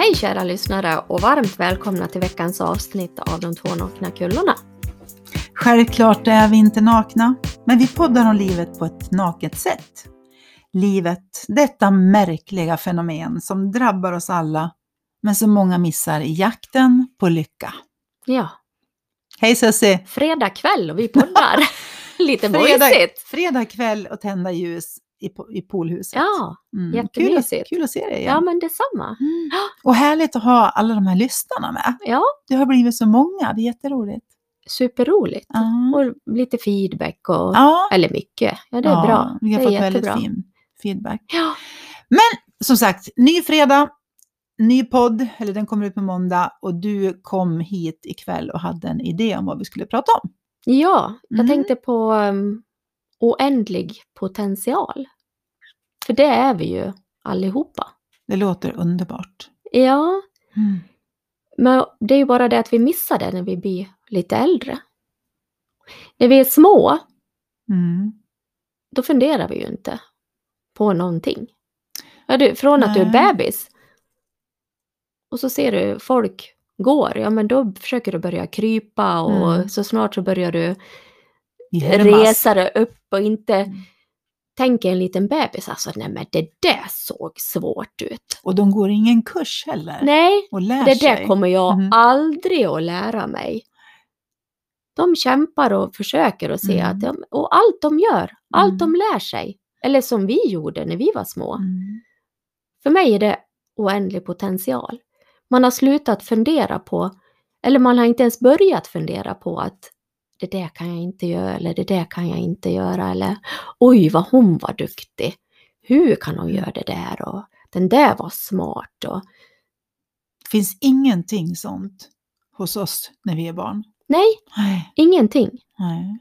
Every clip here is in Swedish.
Hej kära lyssnare och varmt välkomna till veckans avsnitt av De två nakna kullorna. Självklart är vi inte nakna, men vi poddar om livet på ett naket sätt. Livet, detta märkliga fenomen som drabbar oss alla, men som många missar i jakten på lycka. Ja, Hej Sussie! fredag kväll och vi poddar. Lite Fredag, mojsigt. fredag kväll och tända ljus i, i poolhuset. Ja, Mm, jättemysigt. Kul, att- kul att se dig igen. ja men detsamma. Mm. Och härligt att ha alla de här lyssnarna med. Ja, Det har blivit så många, det är jätteroligt. superroligt. Ja, Och lite feedback och, ja. eller mycket. Ja, det är ja, bra. Vi har det fått är väldigt jättebra. fin feedback. Ja, Som sagt, ny fredag, ny podd, eller den kommer ut på måndag och du kom hit ikväll och hade en idé om vad vi skulle prata om. ja jag Mm. tänkte på um, oändlig potential. För det är vi ju allihopa. Det låter underbart. Ja, Mm. Men det är ju bara det att vi missar det när vi blir lite äldre. När vi är små, Mm. då funderar vi ju inte på någonting. Ja, du, från att du är Nej. bebis och så ser du folk går, ja men då försöker du börja krypa och Mm. så snart så börjar du resa dig upp och inte Mm. Tänka en liten bebis, alltså nej men det där såg svårt ut. Och de går ingen kurs heller. Nej, Och lär Det sig. där kommer jag Mhm. aldrig att lära mig. De kämpar och försöker och se Mm. att de, och allt de gör, allt Mm. de lär sig, eller som vi gjorde när vi var små. Mm. För mig är det oändlig potential. Man har slutat fundera på, eller man har inte ens börjat fundera på att det där kan jag inte göra, eller det där kan jag inte göra, eller oj vad hon var duktig. Hur kan hon göra det där? Och den där var smart. Och, Det finns ingenting sånt hos oss när vi är barn. nej, Nej. ingenting. Nej.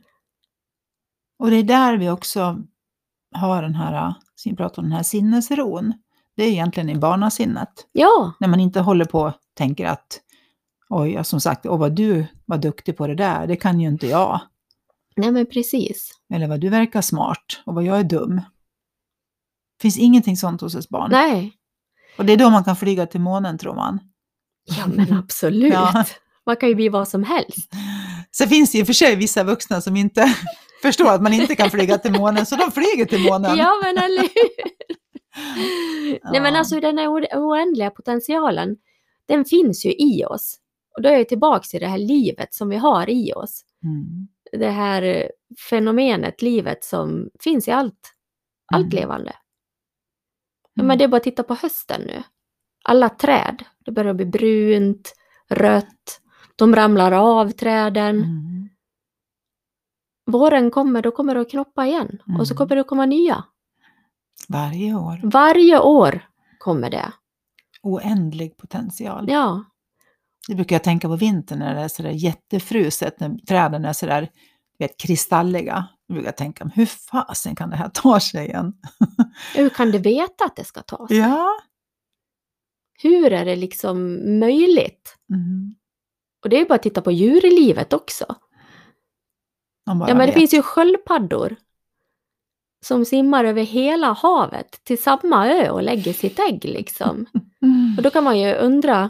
Och det är där vi också har den här, vi pratar om, den här sinnesron. Det är egentligen i barnasinnet. Ja, När man inte håller på och tänker att oj, ja, som sagt, åh vad du var duktig på det där, det kan ju inte jag. nej men precis. Eller vad du verkar smart och vad jag är dum. Det finns ingenting sånt hos ett barn. Nej, Och det är då man kan flyga till månen tror man. ja men absolut. Ja. Man kan ju bli vad som helst. Sen finns det ju för sig vissa vuxna som inte förstår att man inte kan flyga till månen, så de flyger till månen. Ja men eller hur? Nej men Ja. alltså den här oändliga potentialen, den finns ju i oss. Och då är jag tillbaks till det här livet som vi har i oss. Mm. Det här fenomenet, livet som finns i allt, allt Mm. levande. Ja, Mm. men det är bara att titta på hösten nu. Alla träd, det börjar bli brunt, rött, de ramlar av träden. Mm. Våren kommer, då kommer det att knoppa igen. Och så Mm. kommer det att komma nya. Varje år. Varje år kommer det. Oändlig potential. Ja, Det brukar jag tänka på vintern när det är sådär jättefruset, när träden är sådär vet, kristalliga. Då brukar jag tänka, hur fasen kan det här ta sig igen? hur kan du veta att det ska ta sig? ja. Hur är det liksom möjligt? Mm. Och det är ju bara att titta på djurlivet också. Ja, men det vet. finns ju sköldpaddor som simmar över hela havet till samma ö och lägger sitt ägg liksom. Mm. Och då kan man ju undra,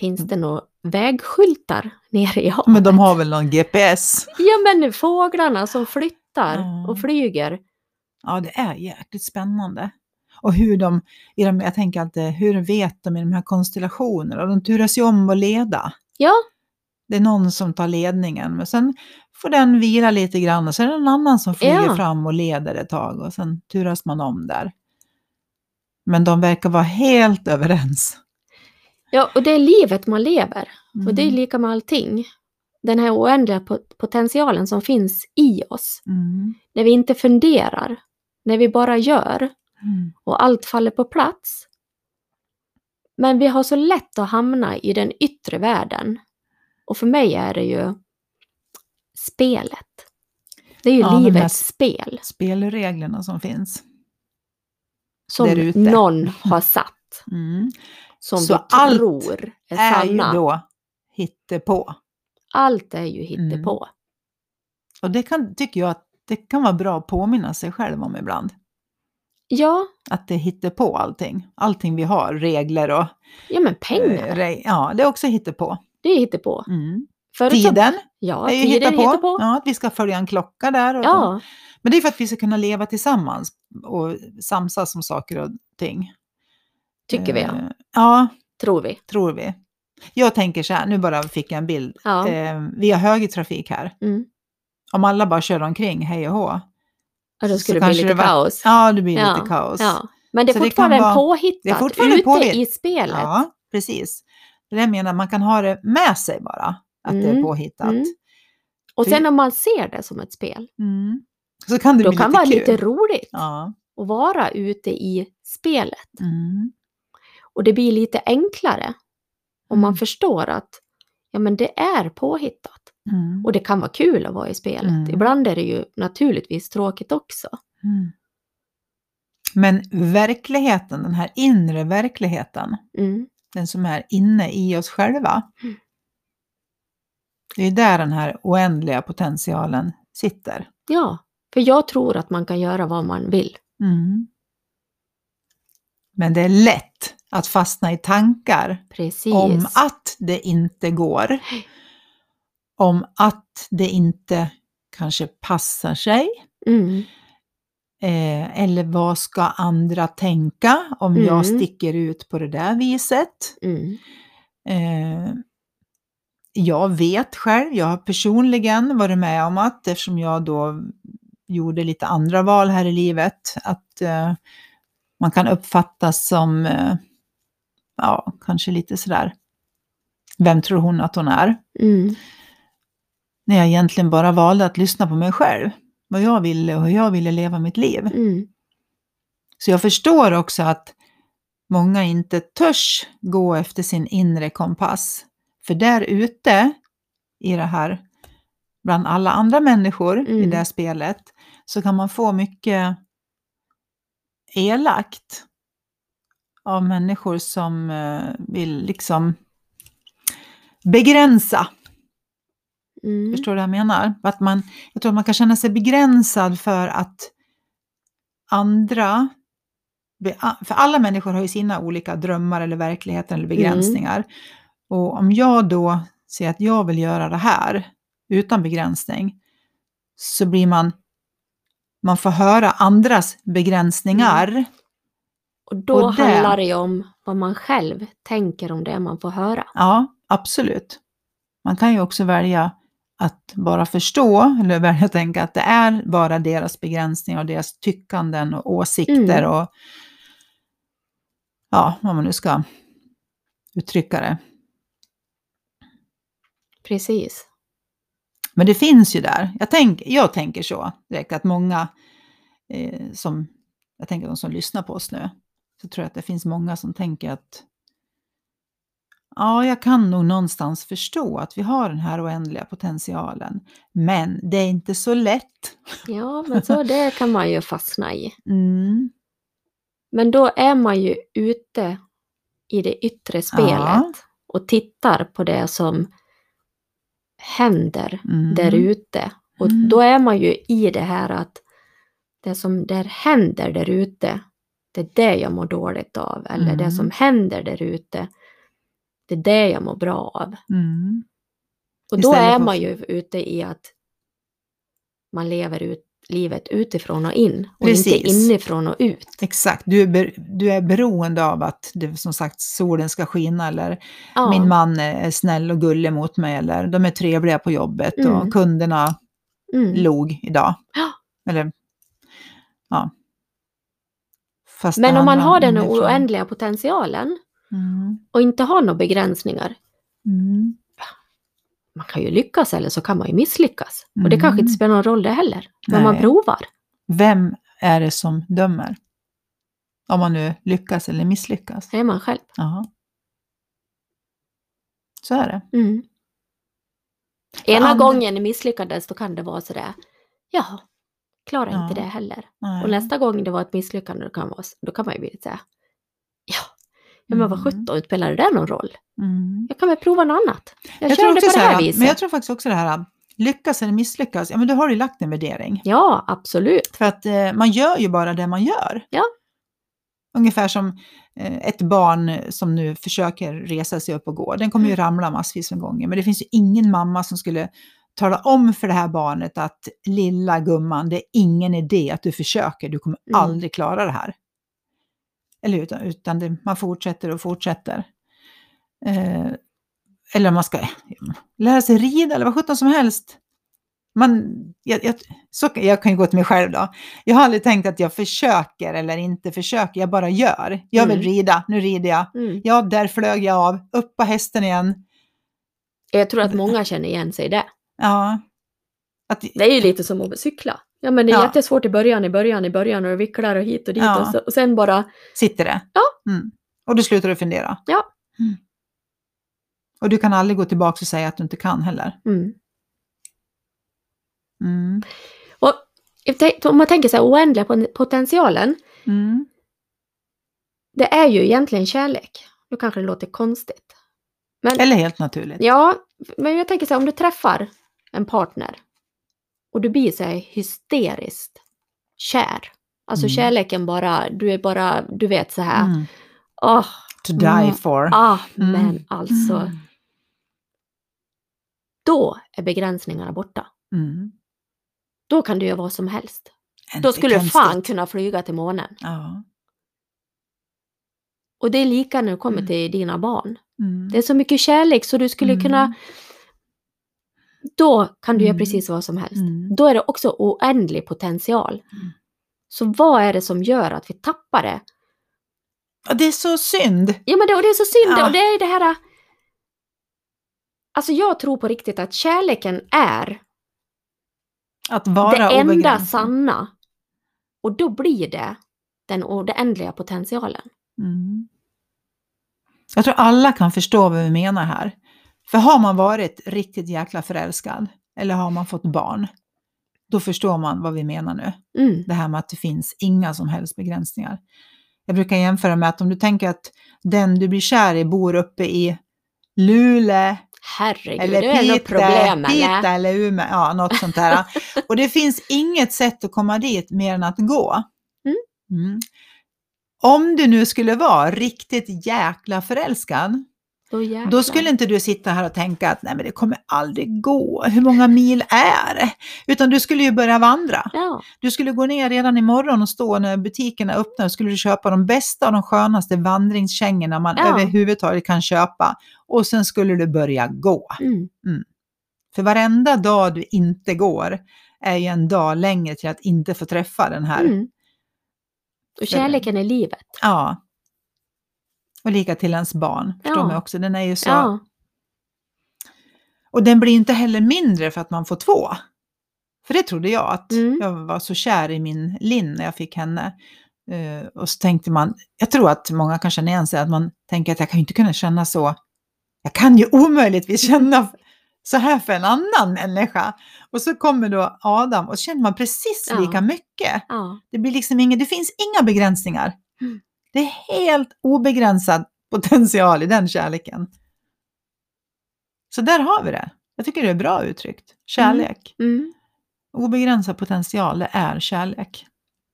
finns det några vägskyltar nere i havet? Men de har väl någon GPS? Ja, men fåglarna som flyttar och flyger. Ja, det är jäkligt spännande. Och hur de, i de, jag tänker alltid, hur vet de i de här konstellationerna? De turas ju om att leda. Ja, Det är någon som tar ledningen, men sen får den vila lite grann och sen är det en annan som flyger Ja. fram och leder ett tag och sen turas man om där. Men de verkar vara helt överens. Ja, och det är livet man lever. Och det är Mm. lika med allting. Den här oändliga pot- potentialen som finns i oss. Mm. När vi inte funderar, när vi bara gör Mm. och allt faller på plats. Men vi har så lätt att hamna i den yttre världen. Och för mig är det ju spelet. Det är ju Ja, livets spel Spelreglerna som finns. som någon har satt. Mm. Som Så vi allt tror är, Är ju sanna. då hittepå. Allt är ju Mm. hittepå. Och det kan, tycker jag att det kan vara bra att påminna sig själv om ibland. Ja, Att det hittar på allting. Allting vi har, regler och... ja men pengar, eh, re- ja, det är också hittepå. det är hittepå. Mm. Förut så- Tiden Ja, är ju tiden hittepå. hittar på. Ja, att vi ska följa en klocka där. Ja, Men det är för att vi ska kunna leva tillsammans och samsas om saker och ting. Tycker vi, Eh, ja. Ja, tror vi. tror vi. Jag tänker så här, nu bara fick jag en bild. Ja. Eh, vi har högertrafik här. Mm. Om alla bara kör omkring, hej och hå. Ja, då skulle det bli lite det var- kaos. Ja, det blir Ja, lite kaos. Ja. Men det är Så det fortfarande vara- en påhittat det är fortfarande ute påhitt- i spelet. Ja, precis. Det är det jag menar, man kan ha det med sig bara, att det är Mm, påhittat. mm. Och För- sen om man ser det som ett spel, Mm. Så kan det då bli kan lite vara kul. lite roligt Ja. att vara ute i spelet. Och det blir lite enklare om man Mm. förstår att ja, men det är påhittat. Mm. Och det kan vara kul att vara i spelet. Mm. Ibland är det ju naturligtvis tråkigt också. Mm. Men verkligheten, den här inre verkligheten, Mm. den som är inne i oss själva. Mm. Det är där den här oändliga potentialen sitter. Ja, för jag tror att man kan göra vad man vill. Men det är lätt att fastna i tankar Precis. om att det inte går. Om att det inte kanske passar sig. Mm. Eh, eller vad ska andra tänka om Mm. jag sticker ut på det där viset? Mm. Eh, jag vet själv, jag har personligen varit med om att eftersom jag då gjorde lite andra val här i livet, att eh, man kan uppfattas som, eh, ja, kanske lite sådär, vem tror hon att hon är? Mm. När jag egentligen bara valde att lyssna på mig själv, vad jag ville och hur jag ville leva mitt liv. Mm. Så jag förstår också att många inte törs gå efter sin inre kompass. För där ute i det här, bland alla andra människor i Mm. det här spelet, så kan man få mycket elakt av människor som eh, vill liksom begränsa. Mm. Förstår du vad jag menar? Att man, jag tror att man kan känna sig begränsad för att andra, för alla människor har ju sina olika drömmar eller verkligheter eller begränsningar. Och om jag då säger att jag vill göra det här utan begränsning, så blir man, man får höra andras begränsningar. Och då Och det- handlar det ju om vad man själv tänker om det man får höra. Ja, absolut. Man kan ju också välja att bara förstå, eller välja att tänka att det är bara deras begränsningar och deras tyckanden och åsikter Mm. och ja, vad man nu ska uttrycka det. Precis. Men det finns ju där. Jag, tänk, jag tänker så direkt att många eh, som, jag tänker de som lyssnar på oss nu, så tror jag att det finns många som tänker att ja, jag kan nog någonstans förstå att vi har den här oändliga potentialen. Men det är inte så lätt. Ja, men så det kan man ju fastna i. Mm. Men då är man ju ute i det yttre spelet Ja. och tittar på det som händer Mm. där ute. Och Mm. då är man ju i det här att det som där händer där ute, det är det jag mår dåligt av. Eller Mm. det som händer där ute, det är det jag mår bra av. Mm. Och då Istället är man ju ute i att man lever ut livet utifrån och in och inte Precis. inifrån och ut. Exakt, du är, du är beroende av att det, som sagt solen ska skina eller Ja. min man är snäll och gullig mot mig eller de är trevliga på jobbet Mm. och kunderna Mm. log idag. Ja. Eller, ja. Fast Men om man har den inifrån. oändliga potentialen Mm. och inte har några begränsningar, Mm. man kan ju lyckas eller så kan man ju misslyckas. Och det Mm. kanske inte spelar någon roll det heller. Men man Nej. provar. Vem är det som dömer? Om man nu lyckas eller misslyckas. Det är man själv. Jaha. Så är det. Mm. Ena andra- gången misslyckades då kan det vara sådär, ja, klarar Ja. inte det heller. Nej. Och nästa gång det var ett misslyckande då kan, vara, då kan man ju bli lite såhär, ja, men vad Mm. sjutton, spelar det där någon roll? Mm. Jag kan väl prova något annat. Jag, Jag tror det också på så det här här, viset. men jag tror faktiskt också det här, lyckas eller misslyckas, ja men då har du lagt en värdering. Ja, absolut. För att eh, man gör ju bara det man gör. Ja. Ungefär som eh, ett barn som nu försöker resa sig upp och gå. Den kommer ju Mm. ramla massvis med gånger. Men det finns ju ingen mamma som skulle tala om för det här barnet att lilla gumman, det är ingen idé att du försöker, du kommer Mm. aldrig klara det här. Eller utan, utan det, man fortsätter och fortsätter. Eh, eller man ska lära sig rida eller vad sjutton som helst. Man, jag, jag, så, kan- jag kan ju gå till mig själv då. Jag har aldrig tänkt att jag försöker eller inte försöker, jag bara gör. Jag vill Mm. rida, nu rider jag. Mm. Ja, där flög jag av, upp på hästen igen. Jag tror att många känner igen sig i det. Ja. Att, Det är ju lite som att cykla. Ja, men det är Ja. jättesvårt i början, i början, i början och du vicklar och hit och dit Ja. och, så, och sen bara, sitter det. Ja. Mm. Och då slutar du fundera. Ja. Mm. Och du kan aldrig gå tillbaka och säga att du inte kan heller. mm. Mm. Och om man tänker så här, oändliga pot- potentialen, Mm. det är ju egentligen kärlek. Nu kanske det låter konstigt. Men, Eller helt naturligt. ja, men jag tänker så här, om du träffar en partner och du blir så här hysteriskt kär. Alltså Mm. kärleken bara, du är bara, du vet så här, Mm. åh, To die Mm. for. ah, Mm. men alltså, Mm. då är begränsningarna borta. Mm. Då kan du göra vad som helst. Inte Då skulle du fan kunna flyga till månen. Ja. Och det är lika när det kommer Mm. till dina barn. Det är så mycket kärlek så du skulle kunna... Då kan du göra Mm. precis vad som helst. Mm. Då är det också oändlig potential. Mm. Så vad är det som gör att vi tappar det? Ja, Det är så synd. Ja men det, och det är så synd Ja. och det är det här... Alltså jag tror på riktigt att kärleken är Att vara det enda obegränsad. sanna. Och då blir det den oändliga potentialen. Mm. Jag tror alla kan förstå vad vi menar här. För har man varit riktigt jäkla förälskad, eller har man fått barn, då förstår man vad vi menar nu. Mm. Det här med att det finns inga som helst begränsningar. Jag brukar jämföra med att om du tänker att den du blir kär i bor uppe i Luleå, Herregud, eller det är något Piteå, problem Piteå eller? eller Umeå, ja något sånt där. och det finns inget sätt att komma dit mer än att gå. Mm. Mm. Om du nu skulle vara riktigt jäkla förälskad, Då, då skulle inte du sitta här och tänka att nej men det kommer aldrig gå, hur många mil är det? Utan du skulle ju börja vandra. Ja, Du skulle gå ner redan imorgon och stå när butikerna öppnar och skulle du köpa de bästa och de skönaste vandringskängorna man Ja. överhuvudtaget kan köpa. Och sen skulle du börja gå. mm. För varenda dag du inte går är ju en dag längre till att inte få träffa den här. Mm. Och kärleken är livet. Ja. Och lika till ens barn, förstår Ja. mig också. Den är ju så... Ja, Och den blir inte heller mindre för att man får två. För det trodde jag, att Mm. jag var så kär i min Linn när jag fick henne. Eh, och så tänkte man, jag tror att många kan känna igen sig, att man tänker att jag kan ju inte kunna känna så. Jag kan ju omöjligtvis känna så här för en annan människa. Och så kommer då Adam och så känner man precis Ja. lika mycket. ja. Det, blir liksom ingen, det finns inga begränsningar. Mm. Det är helt obegränsad potential i den kärleken. Så där har vi det. Jag tycker det är bra uttryckt. Kärlek. Mm. Obegränsad potential, det är kärlek.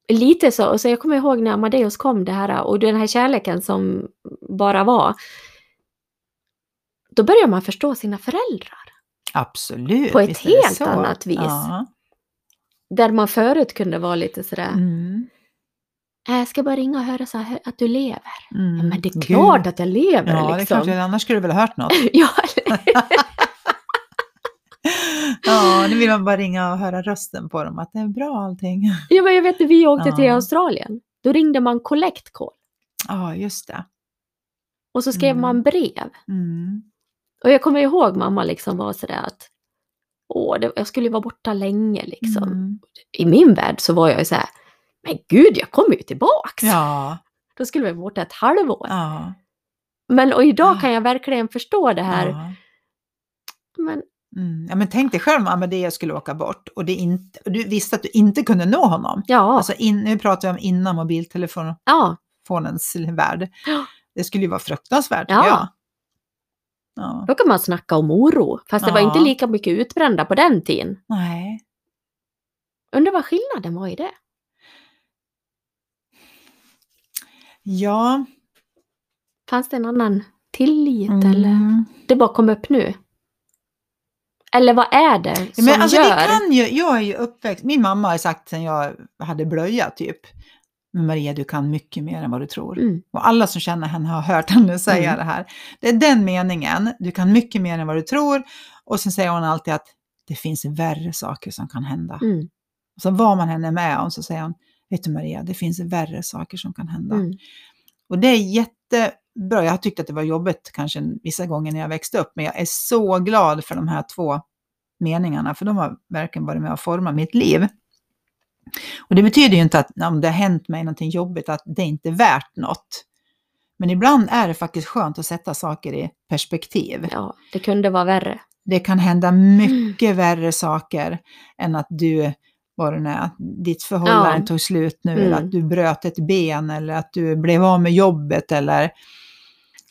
Lite så. Så jag kommer ihåg när Amadeus kom det här och den här kärleken som bara var. Då börjar man förstå sina föräldrar. Absolut. På ett helt annat vis. Ja. Där man förut kunde vara lite sådär. Mm. "Äh, Jag ska bara ringa och höra så här, att du lever. Mm. Ja, men det är Gud. klart att jag lever Ja, det är liksom. klart. Annars skulle du väl ha hört något. ja, ja, nu vill man bara ringa och höra rösten på dem, att det är bra allting. ja, men jag vet när vi åkte till Ja. Australien. Då ringde man collect call. Ja, just det. Och så skrev Mm. man brev. Mm. Och jag kommer ihåg mamma liksom var sådär att Åh, det, jag skulle ju vara borta länge liksom. Mm. I min värld så var jag ju så här, men gud, jag kommer ju tillbaks. Ja, Då skulle vi vara borta ett halvår. ja. Men och idag Ja. kan jag verkligen förstå det här. Ja. Men Mm. ja, men tänk dig själv om skulle åka bort och, det inte, och du visste att du inte kunde nå honom. ja, Alltså in, nu pratar vi om innan mobiltelefonens ja, värld. Det skulle ju vara fruktansvärt, Ja. Ja. Då kan man snacka om oro, fast det var inte lika mycket utbrända på den tiden. Nej. Undrar vad skillnaden var i det? Ja. Fanns det en annan tillit eller? Mm. Det bara kom upp nu? Eller vad är det Ja, som Men alltså gör? det kan ju, jag är ju uppväxt, min mamma har sagt sen jag hade blöja typ, men Maria du kan mycket mer än vad du tror. Mm, Och alla som känner henne har hört henne säga Mm. det här. Det är den meningen, du kan mycket mer än vad du tror. Och sen säger hon alltid att det finns värre saker som kan hända. mm, Så vad man än är med om så säger hon, vet du Maria, det finns värre saker som kan hända. mm, Och det är jättebra. Jag har tyckt att det var jobbigt kanske vissa gånger när jag växte upp, men jag är så glad för de här två meningarna, för de har verkligen varit med och format mitt liv. Och det betyder ju inte att om det har hänt mig någonting jobbigt, att det inte är värt något. Men ibland är det faktiskt skönt att sätta saker i perspektiv. ja, det kunde vara värre. Det kan hända mycket värre saker än att du, vad det nu är, att ditt förhållande Ja. tog slut nu, Mm. eller att du bröt ett ben, eller att du blev av med jobbet, eller...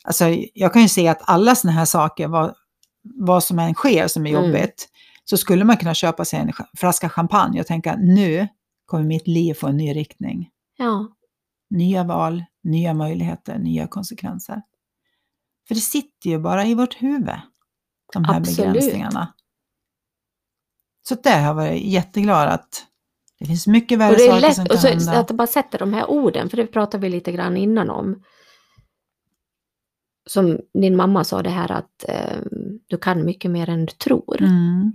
Alltså, jag kan ju se att alla sådana här saker, vad, vad som än sker som är Mm. jobbigt, så skulle man kunna köpa sig en flaska champagne och tänka nu kommer mitt liv få en ny riktning. Ja, Nya val, nya möjligheter, nya konsekvenser. För det sitter ju bara i vårt huvud, de här Absolut. begränsningarna. Så där har jag varit jätteglad att det finns mycket värre det saker som lätt kan och så, hända. att bara sätta de här orden, för det pratade vi lite grann innan om. Som din mamma sa det här att eh, du kan mycket mer än du tror. Mm.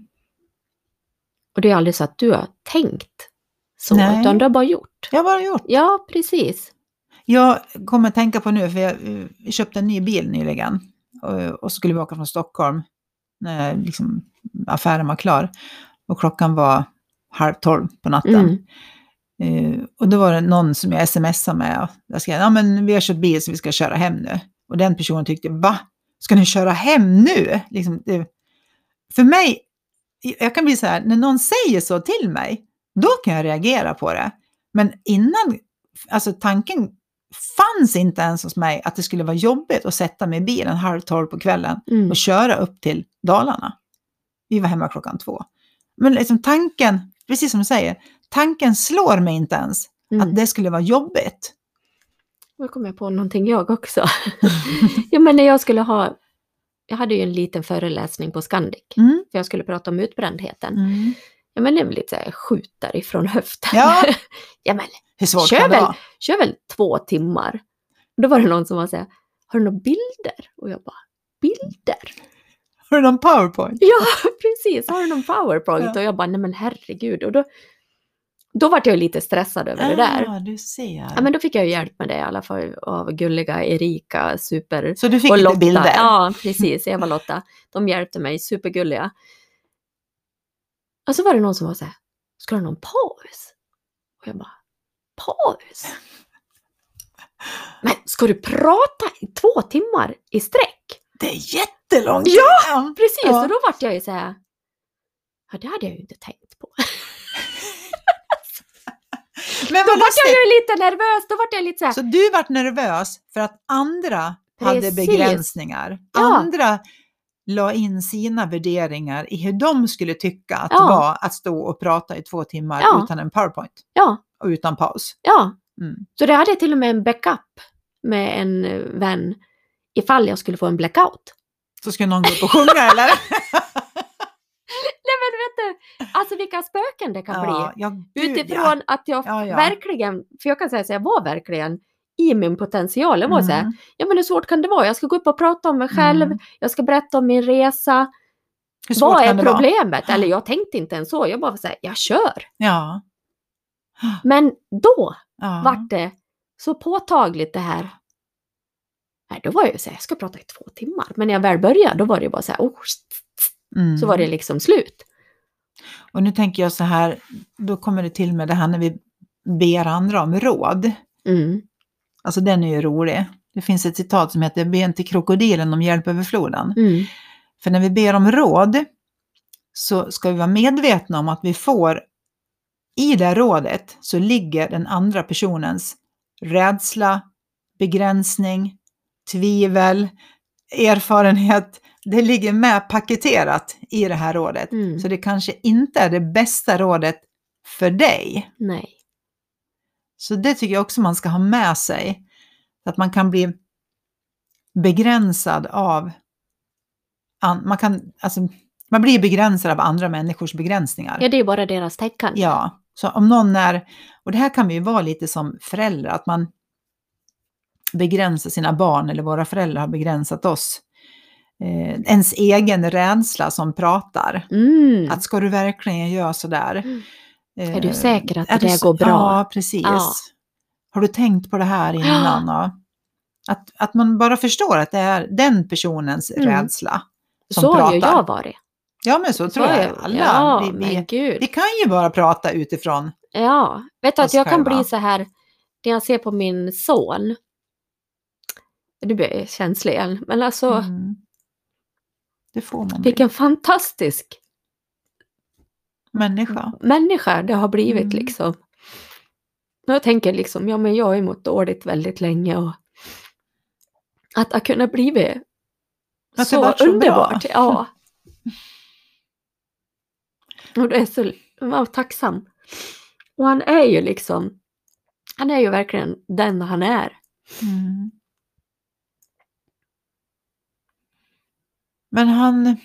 Och det är aldrig så att du har tänkt så, Nej. utan du har bara gjort. Jag har bara gjort. Ja, precis. Jag kommer att tänka på nu, för jag köpte en ny bil nyligen. Och, och skulle vi åka från Stockholm när liksom, affären var klar. Och klockan var halv tolv på natten. Mm. Eh, och då var det någon som jag smsade med. Jag skrev, ja men vi har köpt bil så vi ska köra hem nu. Och den personen tyckte, va? Ska ni köra hem nu? Liksom, det, för mig, jag kan bli så här, när någon säger så till mig, då kan jag reagera på det. Men innan, alltså tanken fanns inte ens hos mig att det skulle vara jobbigt att sätta mig i bilen halv tolv på kvällen Mm. och köra upp till Dalarna. Vi var hemma klockan två. Men liksom tanken, precis som du säger, tanken slår mig inte ens Mm. att det skulle vara jobbigt. Nu kom jag på någonting jag också. ja, men när jag skulle ha, jag hade ju en liten föreläsning på Scandic, Mm. för jag skulle prata om utbrändheten. Mm. Ja, men det är väl lite så här, skjut därifrån höften. Ja. ja, men Hur svårt Kör kan det väl. vara? kör väl två timmar. Då var det någon som var så här, har du några bilder? Och jag bara, bilder? Har du någon powerpoint? Ja, precis, har du någon powerpoint? Ja. Och jag bara, nej men herregud. Och då, då var jag lite stressad över det där. Ah, du ser. Ja, men då fick jag ju hjälp med det i alla fall av gulliga Erika, super... Så du fick och lite Lotta. bilder? Ja, precis. Eva och Lotta. De hjälpte mig, supergulliga. Och så var det någon som var så här, ska du ha någon paus? Och jag bara, paus? Men ska du prata i två timmar i sträck? Det är jättelångt! Ja, Precis, Ja. och då vart jag ju så här, ja det hade jag ju inte tänkt på. Men Då vart jag ju lite nervös, då vart jag lite så här, Så du vart nervös för att andra hade Precis. begränsningar. Ja. Andra la in sina värderingar i hur de skulle tycka att Ja. det var att stå och prata i två timmar Ja. utan en powerpoint ja, och utan paus. ja. Mm. Så det hade jag till och med en backup med en vän ifall jag skulle få en blackout. Så ska någon gå upp och sjunga eller? Nej men vet du, alltså vilka spöken det kan ja, bli. ja, gud, Utifrån att jag Ja, ja. verkligen, för jag kan säga så jag var verkligen i min potential. Jag var så här, Mm. ja men hur svårt kan det vara? Jag ska gå upp och prata om mig själv, Mm. jag ska berätta om min resa. Vad är problemet? Eller jag tänkte inte ens så, jag bara var så här, jag kör. Ja. Men då ja. vart det så påtagligt det här. Nej, då var jag ju så här, jag ska prata i två timmar. Men när jag väl började, då var det ju bara så här, oh, Mm. så var det liksom slut. Och nu tänker jag så här, då kommer det till med det här när vi ber andra om råd. Mm. Alltså den är ju rolig. Det finns ett citat som heter Be inte krokodilen om hjälp över floden. Mm. För när vi ber om råd så ska vi vara medvetna om att vi får i det rådet så ligger den andra personens rädsla, begränsning, tvivel, erfarenhet, det ligger med paketerat i det här rådet. Mm. Så det kanske inte är det bästa rådet för dig. Nej. Så det tycker jag också man ska ha med sig. Att man kan bli begränsad av... an- Man, kan, alltså, man blir begränsad av andra människors begränsningar. Ja, det är bara deras täckande. Ja, så om någon är... Och det här kan ju vara lite som föräldrar, att man begränsar sina barn, eller våra föräldrar har begränsat oss. Eh, ens egen rädsla som pratar. Mm. Att ska du verkligen göra sådär? Mm. Eh, Är du säker att det där går bra? Ja, precis. Ja. Har du tänkt på det här innan? Och att, att man bara förstår att det är den personens Mm. rädsla som Så har pratar. ju jag varit. Ja, men så, tror har jag alla. Ja, vi, vi, vi kan ju bara prata utifrån. Ja, vet du att jag kan själva. bli så här när jag ser på min son. Du blir känslig igen, men alltså Mm. Det får man bli. vilken fantastisk människa. människa det har blivit Mm. liksom. Jag tänker liksom, ja men jag har ju mått dåligt väldigt länge och att ha kunnat blivit Att det så, så bra. underbart. Ja. Och det är så var tacksam. Och han är ju liksom, han är ju verkligen den han är. Mm. Men han...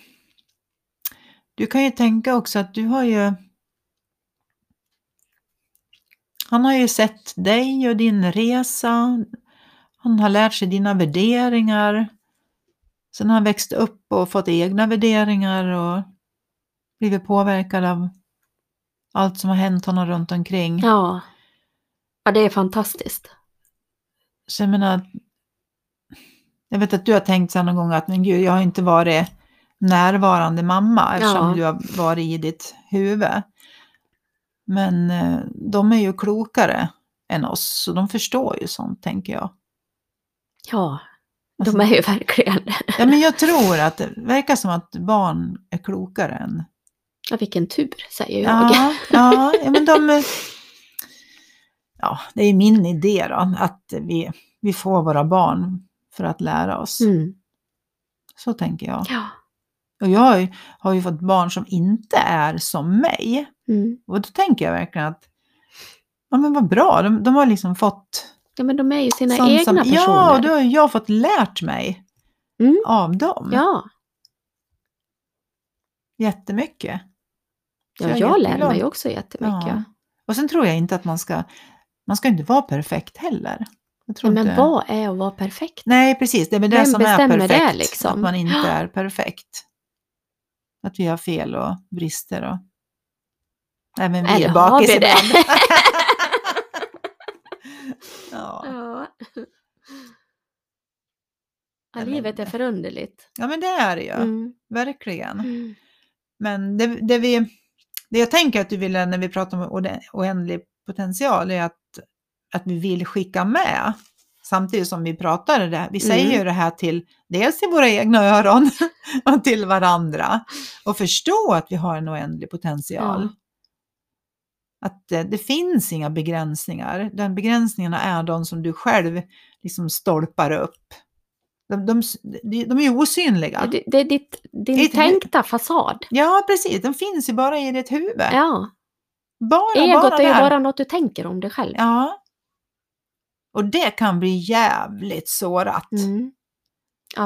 Du kan ju tänka också att du har ju... Han har ju sett dig och din resa. Han har lärt sig dina värderingar. Sen har han växt upp och fått egna värderingar och blivit påverkad av allt som har hänt honom runt omkring. Ja. Ja, det är fantastiskt. Så jag menar, jag vet att du har tänkt så någon gång att men gud, jag har inte varit närvarande mamma eftersom Ja. du har varit i ditt huvud. Men eh, de är ju klokare än oss, så de förstår ju sånt, tänker jag. Ja, Alltså, de är ju verkligen Ja, men jag tror att det verkar som att barn är klokare än... Ja, vilken tur, säger jag. Ja, ja, ja men de... Ja, det är min idé då, att vi, vi får våra barn för att lära oss. Mm. Så tänker jag. Ja. Och jag har ju, har ju fått barn som inte är som mig. Mm. Och då tänker jag verkligen att, ja men vad bra, de, de har liksom fått... ja, men de är ju sina sånt egna som, personer. Ja, och då har jag fått lärt mig Mm. av dem. ja. Jättemycket. Så ja, är jag lär mig också jättemycket. Ja. Och sen tror jag inte att man ska, man ska inte vara perfekt heller. Men inte, vad är att vara perfekt? Nej, precis. Det är väl det Vem som är perfekt. liksom? Att man inte är perfekt. Att vi har fel och brister och även vi Eller är bakis ibland. ja. Ja. Ja, livet är förunderligt. ja, men det är det ju. Mm. Verkligen. Mm. Men det, det, vi, det jag tänker att du ville när vi pratar om oä- oändlig potential är att, att vi vill skicka med samtidigt som vi pratar det. Vi säger Mm. ju det här till dels till våra egna öron och till varandra och förstå att vi har en oändlig potential. Ja. Att eh, det finns inga begränsningar. Den begränsningarna är de som du själv liksom stolpar upp. De, de, de, de är osynliga. Det, det är ditt, din Ditt tänkta fasad. Ja, precis. De finns ju bara i ditt huvud. Ja. Bara, Egot bara är ju bara något du tänker om dig själv. Ja. Och det kan bli jävligt sårat. Mm.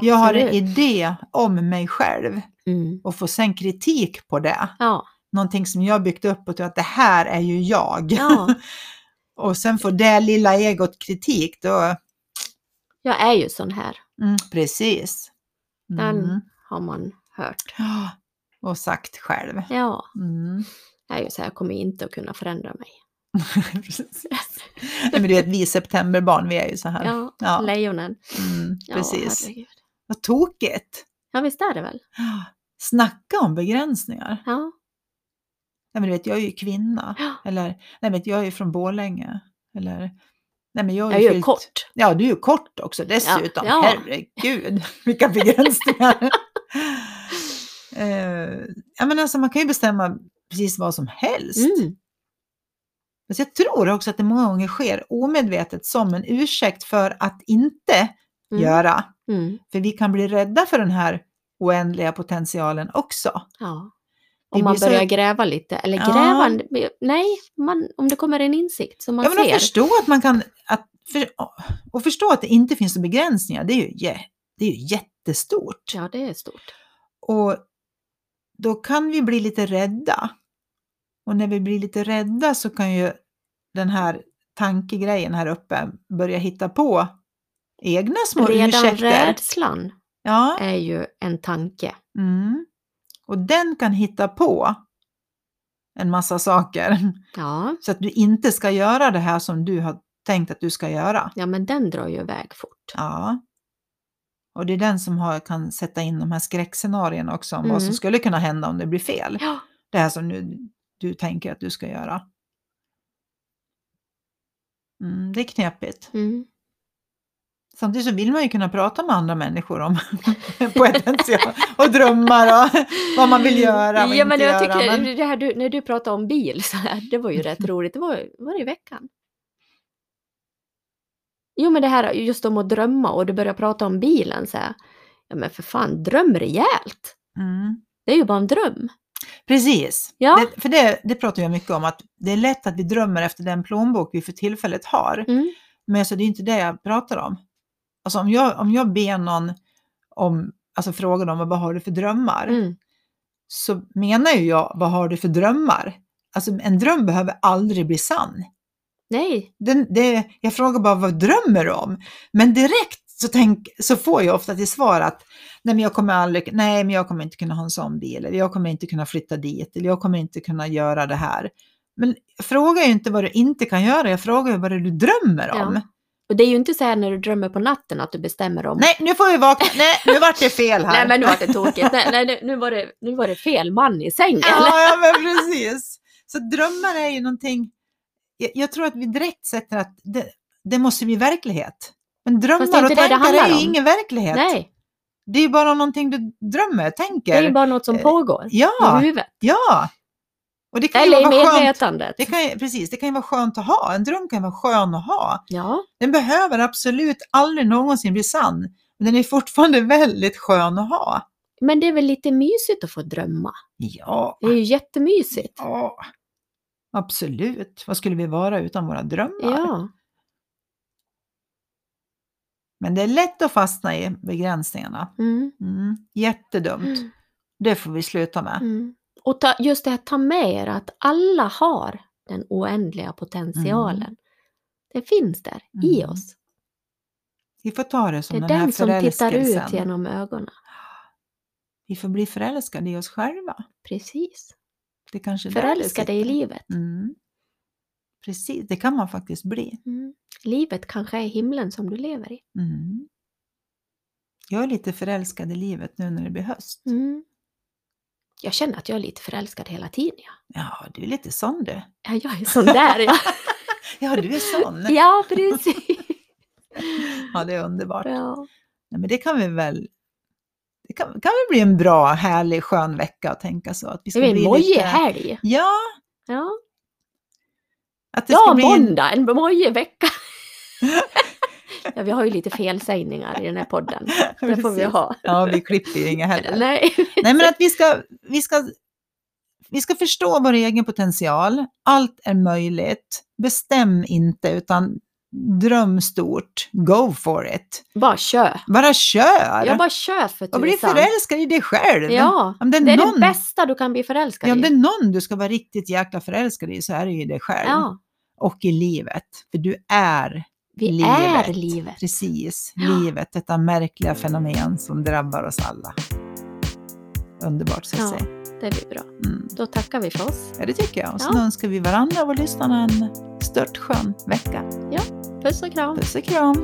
Jag har en idé om mig själv Mm. och får sen kritik på det. Ja. Någonting som jag byggt upp och tror att det här är ju jag. ja, och sen får det lilla egot kritik, då... jag är ju sån här. Mm, precis. Den Mm. har man hört. Och sagt själv. Ja, Mm. jag är ju så här, jag kommer inte att kunna förändra mig. precis. Nej, men du vet, vi septemberbarn, vi är ju så här. Ja, Ja. lejonen. Mm, Ja, precis. herregud. Vad tokigt. Ja, visst är det väl? Snacka om begränsningar. Ja. Nej, men du vet, jag är ju kvinna. Ja. Eller, nej men jag är ju från Borlänge. Eller, nej men jag, är ju fyllt- kort. Ja, du är ju kort också dessutom. Ja. Herregud, vilka begränsningar. eh, ja, men alltså, man kan ju bestämma precis vad som helst. Mm. Fast jag tror också att det många gånger sker omedvetet som en ursäkt för att inte Mm. göra. Mm. För vi kan bli rädda för den här oändliga potentialen också. Ja. Om man blir så- börjar gräva lite, eller Ja. gräva, nej, man, om det kommer en insikt som man Ja, men att ser. förstå att man kan, att, för, och förstå att det inte finns några begränsningar, det är ju, det är ju jättestort. Ja, det är stort. Och då kan vi bli lite rädda. Och när vi blir lite rädda så kan ju den här tankegrejen här uppe börja hitta på egna små Redan ursäkter. rädslan Ja. är ju en tanke. Mm. Och den kan hitta på en massa saker Ja, så att du inte ska göra det här som du har tänkt att du ska göra. ja men den drar ju iväg fort. Ja. Och det är den som har, kan sätta in de här skräckscenarierna också om vad som Mm. skulle kunna hända om det blir fel. Ja, Det här som nu, du tänker att du ska göra. Mm, det är knepigt. mm. Samtidigt så vill man ju kunna prata med andra människor om potential och drömmar och vad man vill göra och Ja, men inte jag göra. tycker, men- det här du, när du pratade om bil, så här, det var ju rätt roligt. Det var, var det i veckan? Jo, men det här just om att drömma och du börjar prata om bilen så här. Ja, men för fan, dröm rejält. Mm. Det är ju bara en dröm. Precis, Ja. det, för det, det pratar jag mycket om, att det är lätt att vi drömmer efter den plånbok vi för tillfället har. Mm. Men alltså, det är inte det jag pratar om. Alltså om jag, om jag ber någon om, alltså frågar dem vad har du för drömmar, Mm. så menar ju jag vad har du för drömmar? Alltså en dröm behöver aldrig bli sann. Nej, Den, det, jag frågar bara vad drömmer du om? Men direkt så, tänk, så får jag ofta till svar att nej men jag kommer aldrig, nej men jag kommer inte kunna ha en sån bil, eller jag kommer inte kunna flytta dit, eller jag kommer inte kunna göra det här. Men jag frågar ju inte vad du inte kan göra, jag frågar ju vad du drömmer om. Ja. och det är ju inte så här när du drömmer på natten att du bestämmer om Nej, nu får vi vakna, nej nu vart det fel här. Nej men nu var det tokigt. Nej, nej, nu, var det, nu var det fel man i sängen. Ja, ja, men precis. Så drömmar är ju någonting, jag, jag tror att vi direkt sätter att det, det måste bli verklighet. Men drömmar och inte det tankar är ju om. ingen verklighet. Nej, Det är ju bara någonting du drömmer, tänker. det är ju bara något som Eh, pågår Ja, i huvudet. ja. Och det kan ju Eller i vara skönt. medvetandet. Det kan ju, precis, det kan ju vara skönt att ha. En dröm kan vara skön att ha. Ja, Den behöver absolut aldrig någonsin bli sann. Men den är fortfarande väldigt skön att ha. men det är väl lite mysigt att få drömma. Ja, Det är ju jättemysigt. ja. Absolut. Vad skulle vi vara utan våra drömmar? Ja, Men det är lätt att fastna i begränsningarna. mm. Mm. Jättedumt. Det får vi sluta med. Mm. Och ta, just det här, ta med er att alla har den oändliga potentialen. Det finns där i Mm. oss. Vi får ta det Det som är den här den som tittar ut genom ögonen. Vi får bli förälskade i oss själva. Precis. Det kanske är det Förälskade i livet. Mm. Precis, det kan man faktiskt bli. Mm. Livet kanske är himlen som du lever i. Mm. Jag är lite förälskad i livet nu när det blir höst. Mm. Jag känner att jag är lite förälskad hela tiden. Ja, Ja, du är lite sån du. ja jag är sån där ja. Ja, du är sån. ja, precis. Ja, det är underbart. Ja. Nej, men det kan vi väl... Det kan, kan väl bli en bra, härlig, skön vecka att tänka så. Att vi Det ska är en bli mojig lite... helg. Ja, Ja, att det ja ska bli en... måndag, en mojig vecka. ja, vi har ju lite felsägningar i den här podden. Det får vi ha. Ja, vi klipper ju inga heller. Nej. Nej, men att vi ska, vi, ska, vi ska förstå vår egen potential. Allt är möjligt. Bestäm inte, utan dröm stort. Go for it. Bara kör. Bara kör! Jag bara kör för och bli tusan. förälskad i dig själv. Ja, Om det är, det är någon, det bästa du kan bli förälskad ja, om det i. är någon du ska vara riktigt jäkla förälskad i så är det ju dig själv. Ja, Och i livet. För du är vi livet. är livet. Precis, Ja. livet. Detta märkliga fenomen som drabbar oss alla. Underbart ska jag Ja. Det blir bra. Mm. Då tackar vi för oss. Ja, det tycker jag. Och så Ja. önskar vi varandra och lyssnarna en stört skön vecka. Puss och kram. Puss och kram!